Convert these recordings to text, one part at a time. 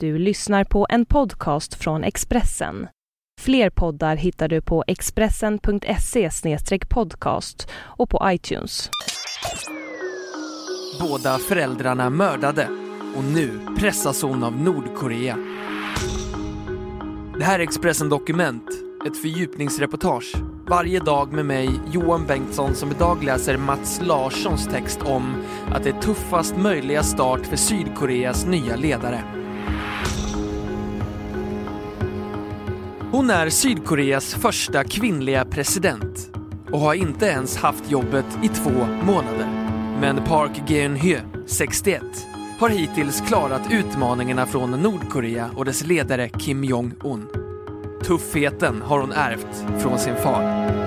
Du lyssnar på en podcast från Expressen. Fler poddar hittar du på expressen.se podcast och på iTunes. Båda föräldrarna mördade och nu pressas hon av Nordkorea. Det här är Expressen Dokument, ett fördjupningsreportage. Varje dag med mig, Johan Bengtsson, som idag läser Mats Larssons text om att det är tuffast möjliga start för Sydkoreas nya ledare. Hon är Sydkoreas första kvinnliga president och har inte ens haft jobbet i två månader. Men Park Geun-hye, 61, har hittills klarat utmaningarna från Nordkorea och dess ledare Kim Jong-Un. Tuffheten har hon ärvt från sin far.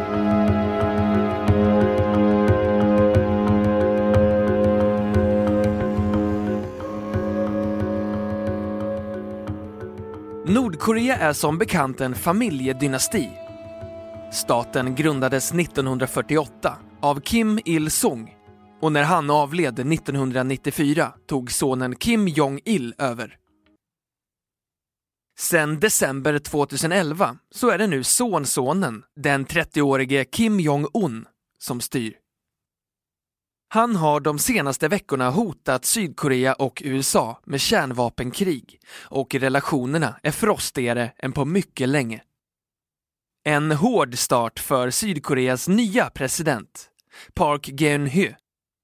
Nordkorea är som bekant en familjedynasti. Staten grundades 1948 av Kim Il-Sung och när han avled 1994 tog sonen Kim Jong-Il över. Sen december 2011 så är det nu sonsonen, den 30-årige Kim Jong-Un, som styr. Han har de senaste veckorna hotat Sydkorea och USA med kärnvapenkrig och relationerna är frostigare än på mycket länge. En hård start för Sydkoreas nya president, Park Geun-hye,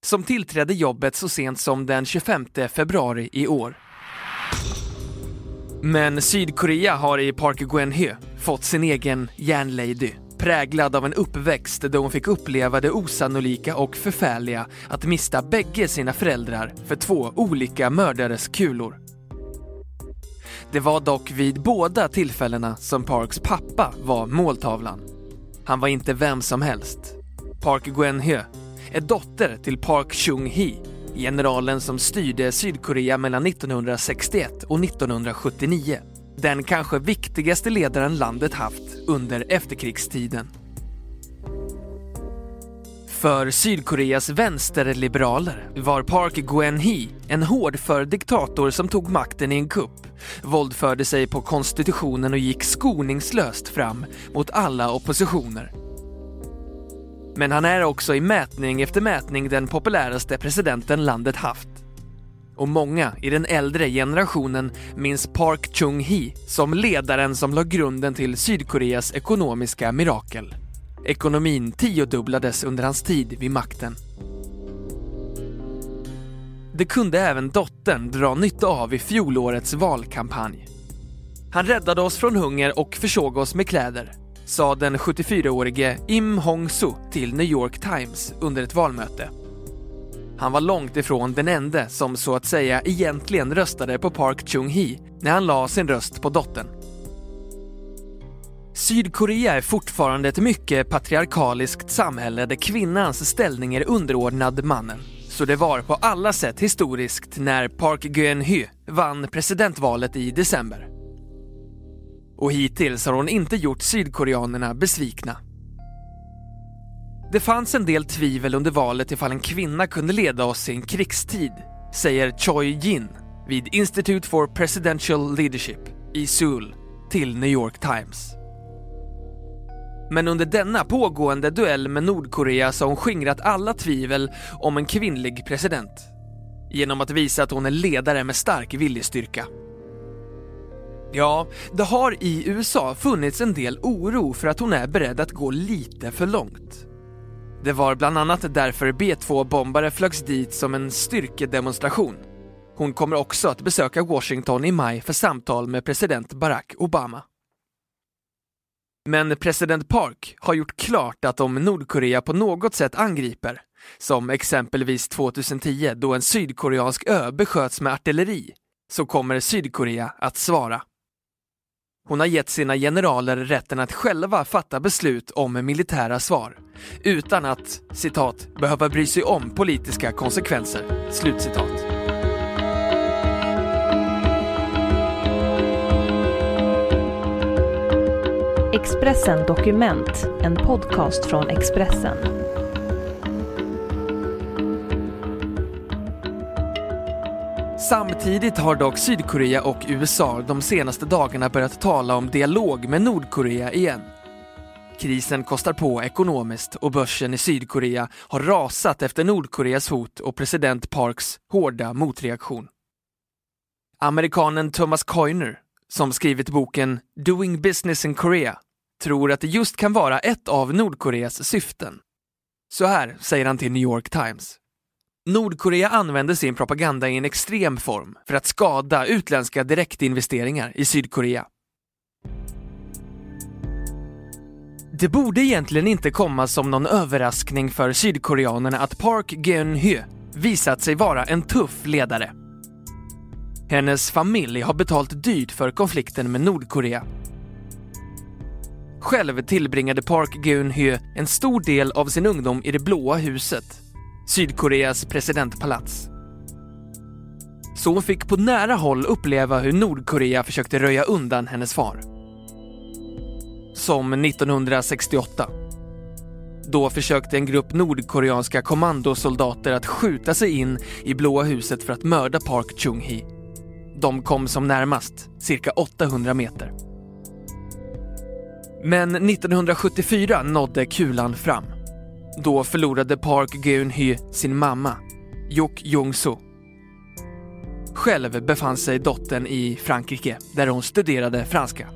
som tillträdde jobbet så sent som den 25 februari i år. Men Sydkorea har i Park Geun-hye fått sin egen järnlady präglad av en uppväxt där hon fick uppleva det osannolika och förfärliga att mista bägge sina föräldrar för två olika mördares kulor. Det var dock vid båda tillfällena som Parks pappa var måltavlan. Han var inte vem som helst. Park Geun-hye är dotter till Park Chung-hee, generalen som styrde Sydkorea mellan 1961 och 1979 den kanske viktigaste ledaren landet haft under efterkrigstiden. För Sydkoreas vänsterliberaler var Park Geun-hye en hårdför diktator som tog makten i en kupp, våldförde sig på konstitutionen och gick skoningslöst fram mot alla oppositioner. Men han är också i mätning efter mätning den populäraste presidenten landet haft och många i den äldre generationen minns Park Chung-hee som ledaren som la grunden till Sydkoreas ekonomiska mirakel. Ekonomin tiodubblades under hans tid vid makten. Det kunde även dottern dra nytta av i fjolårets valkampanj. Han räddade oss från hunger och försåg oss med kläder, sa den 74-årige Im Hong-soo till New York Times under ett valmöte. Han var långt ifrån den enda som så att säga egentligen röstade på Park Chung-hee när han la sin röst på dottern. Sydkorea är fortfarande ett mycket patriarkaliskt samhälle där kvinnans ställning är underordnad mannen. Så det var på alla sätt historiskt när Park Geun-hye vann presidentvalet i december. Och hittills har hon inte gjort sydkoreanerna besvikna. Det fanns en del tvivel under valet ifall en kvinna kunde leda oss i en krigstid, säger Choi Jin vid Institute for Presidential Leadership i Seoul till New York Times. Men under denna pågående duell med Nordkorea så har hon skingrat alla tvivel om en kvinnlig president genom att visa att hon är ledare med stark viljestyrka. Ja, det har i USA funnits en del oro för att hon är beredd att gå lite för långt. Det var bland annat därför B2-bombare flögs dit som en styrkedemonstration. Hon kommer också att besöka Washington i maj för samtal med president Barack Obama. Men president Park har gjort klart att om Nordkorea på något sätt angriper, som exempelvis 2010 då en sydkoreansk ö besköts med artilleri, så kommer Sydkorea att svara. Hon har gett sina generaler rätten att själva fatta beslut om militära svar utan att, citat, behöva bry sig om politiska konsekvenser. Slutcitat. Expressen Dokument, en podcast från Expressen. Samtidigt har dock Sydkorea och USA de senaste dagarna börjat tala om dialog med Nordkorea igen. Krisen kostar på ekonomiskt och börsen i Sydkorea har rasat efter Nordkoreas hot och president Parks hårda motreaktion. Amerikanen Thomas Coyner, som skrivit boken Doing Business in Korea, tror att det just kan vara ett av Nordkoreas syften. Så här säger han till New York Times. Nordkorea använder sin propaganda i en extrem form för att skada utländska direktinvesteringar i Sydkorea. Det borde egentligen inte komma som någon överraskning för sydkoreanerna att Park Geun-hye visat sig vara en tuff ledare. Hennes familj har betalt dyrt för konflikten med Nordkorea. Själv tillbringade Park Geun-hye en stor del av sin ungdom i det blåa huset, Sydkoreas presidentpalats. Så hon fick på nära håll uppleva hur Nordkorea försökte röja undan hennes far. Som 1968. Då försökte en grupp nordkoreanska kommandosoldater att skjuta sig in i Blåa huset för att mörda Park Chung-hee. De kom som närmast, cirka 800 meter. Men 1974 nådde kulan fram. Då förlorade Park Geun-hye sin mamma, Jok Jung-soo. Själv befann sig dottern i Frankrike där hon studerade franska.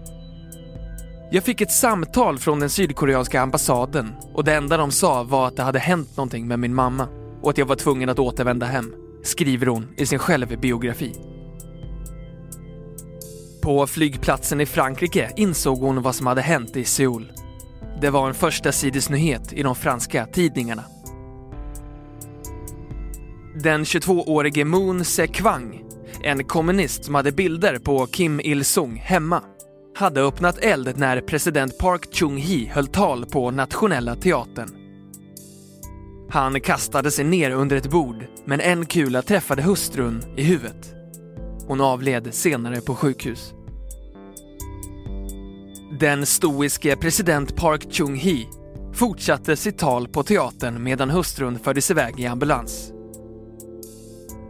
Jag fick ett samtal från den sydkoreanska ambassaden och det enda de sa var att det hade hänt någonting med min mamma och att jag var tvungen att återvända hem, skriver hon i sin självbiografi. På flygplatsen i Frankrike insåg hon vad som hade hänt i Seoul. Det var en första sidesnyhet i de franska tidningarna. Den 22-årige Moon Se-Kwang, en kommunist som hade bilder på Kim Il-Sung hemma, hade öppnat eld när president Park Chung-hee höll tal på Nationella teatern. Han kastade sig ner under ett bord, men en kula träffade hustrun i huvudet. Hon avled senare på sjukhus. Den stoiske president Park Chung-hee fortsatte sitt tal på teatern medan hustrun fördes iväg i ambulans.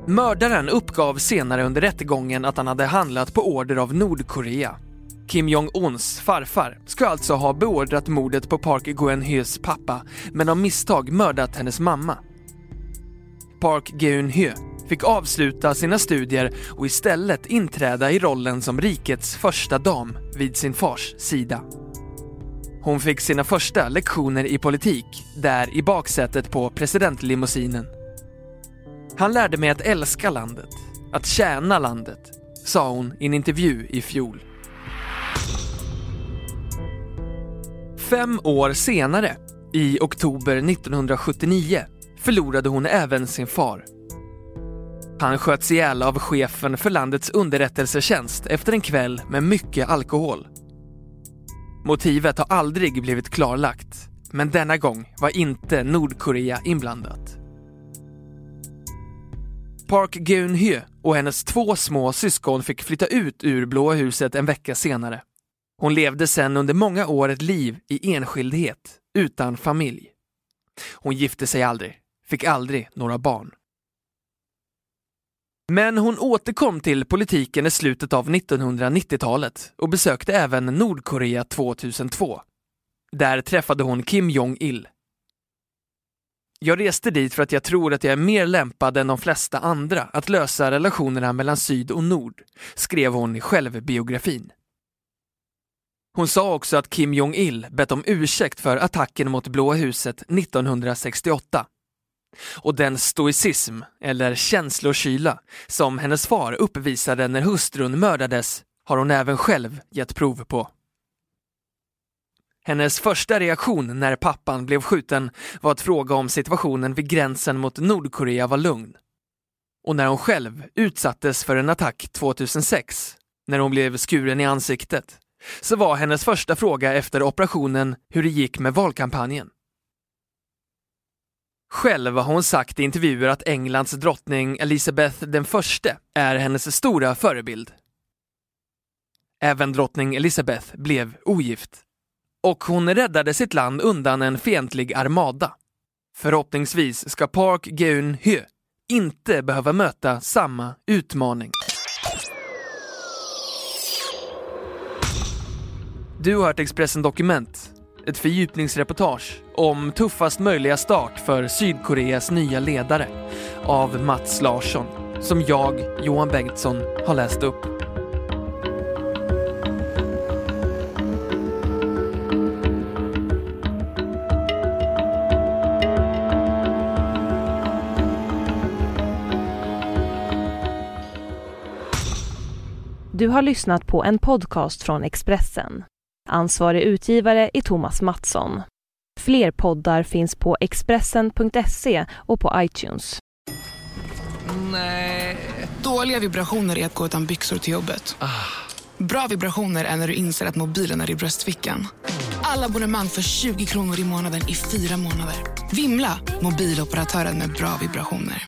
Mördaren uppgav senare under rättegången att han hade handlat på order av Nordkorea. Kim Jong-Uns farfar ska alltså ha beordrat mordet på Park Geun-hyes pappa men av misstag mördat hennes mamma. Park Geun-hye fick avsluta sina studier och istället inträda i rollen som rikets första dam vid sin fars sida. Hon fick sina första lektioner i politik där i baksätet på presidentlimousinen. Han lärde mig att älska landet, att tjäna landet, sa hon i en intervju i fjol. Fem år senare, i oktober 1979, förlorade hon även sin far. Han sköts ihjäl av chefen för landets underrättelsetjänst efter en kväll med mycket alkohol. Motivet har aldrig blivit klarlagt, men denna gång var inte Nordkorea inblandat. Park Geun-hye och hennes två små syskon fick flytta ut ur Blåa huset en vecka senare. Hon levde sen under många år ett liv i enskildhet, utan familj. Hon gifte sig aldrig, fick aldrig några barn. Men hon återkom till politiken i slutet av 1990-talet och besökte även Nordkorea 2002. Där träffade hon Kim Jong-Il. Jag reste dit för att jag tror att jag är mer lämpad än de flesta andra att lösa relationerna mellan syd och nord, skrev hon i självbiografin. Hon sa också att Kim Jong-Il bett om ursäkt för attacken mot Blåa huset 1968 och den stoicism, eller känslokyla, som hennes far uppvisade när hustrun mördades har hon även själv gett prov på. Hennes första reaktion när pappan blev skjuten var att fråga om situationen vid gränsen mot Nordkorea var lugn. Och när hon själv utsattes för en attack 2006, när hon blev skuren i ansiktet, så var hennes första fråga efter operationen hur det gick med valkampanjen. Själv har hon sagt i intervjuer att Englands drottning Elizabeth den förste är hennes stora förebild. Även drottning Elizabeth blev ogift. Och hon räddade sitt land undan en fientlig armada. Förhoppningsvis ska Park Geun-hye inte behöva möta samma utmaning. Du har hört Expressen Dokument, ett fördjupningsreportage om tuffast möjliga start för Sydkoreas nya ledare av Mats Larsson, som jag, Johan Bengtsson, har läst upp. Du har lyssnat på en podcast från Expressen. Ansvarig utgivare är Thomas Mattsson. Fler poddar finns på Expressen.se och på iTunes. Nej. Dåliga vibrationer är att gå utan byxor till jobbet. Bra vibrationer är när du inser att mobilen är i bröstfickan. Alla abonnemang för 20 kronor i månaden i fyra månader. Vimla! Mobiloperatören med bra vibrationer.